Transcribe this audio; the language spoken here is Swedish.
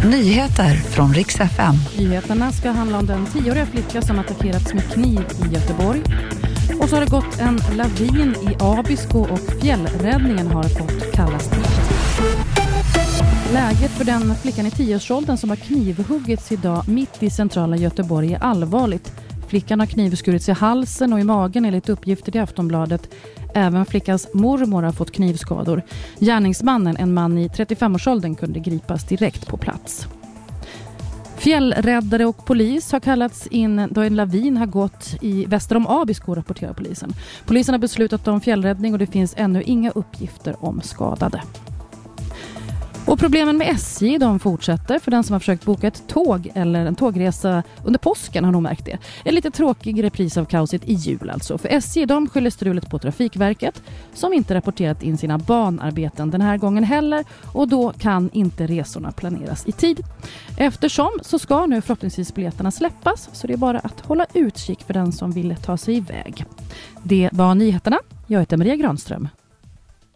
Nyheter från riks FM. Nyheterna ska handla om den tioåriga flicka som attackerats med kniv i Göteborg. Och så har det gått en lavin i Abisko och fjällräddningen har fått kallaste Läget för den flickan i tioårsåldern som har knivhuggits idag mitt i centrala Göteborg är allvarligt. Flickan har knivskurits i halsen och i magen enligt uppgifter till Aftonbladet. Även flickans mormor har fått knivskador. Gärningsmannen, en man i 35-årsåldern, kunde gripas direkt på plats. Fjällräddare och polis har kallats in då en lavin har gått i väster om Abisko, rapporterar polisen. Polisen har beslutat om fjällräddning och det finns ännu inga uppgifter om skadade. Och problemen med SJ de fortsätter för den som har försökt boka ett tåg eller en tågresa under påsken har nog märkt det. En lite tråkig repris av kaoset i jul alltså. För SJ de skyller strulet på Trafikverket som inte rapporterat in sina banarbeten den här gången heller och då kan inte resorna planeras i tid. Eftersom så ska nu förhoppningsvis biljetterna släppas så det är bara att hålla utkik för den som vill ta sig iväg. Det var nyheterna. Jag heter Maria Granström.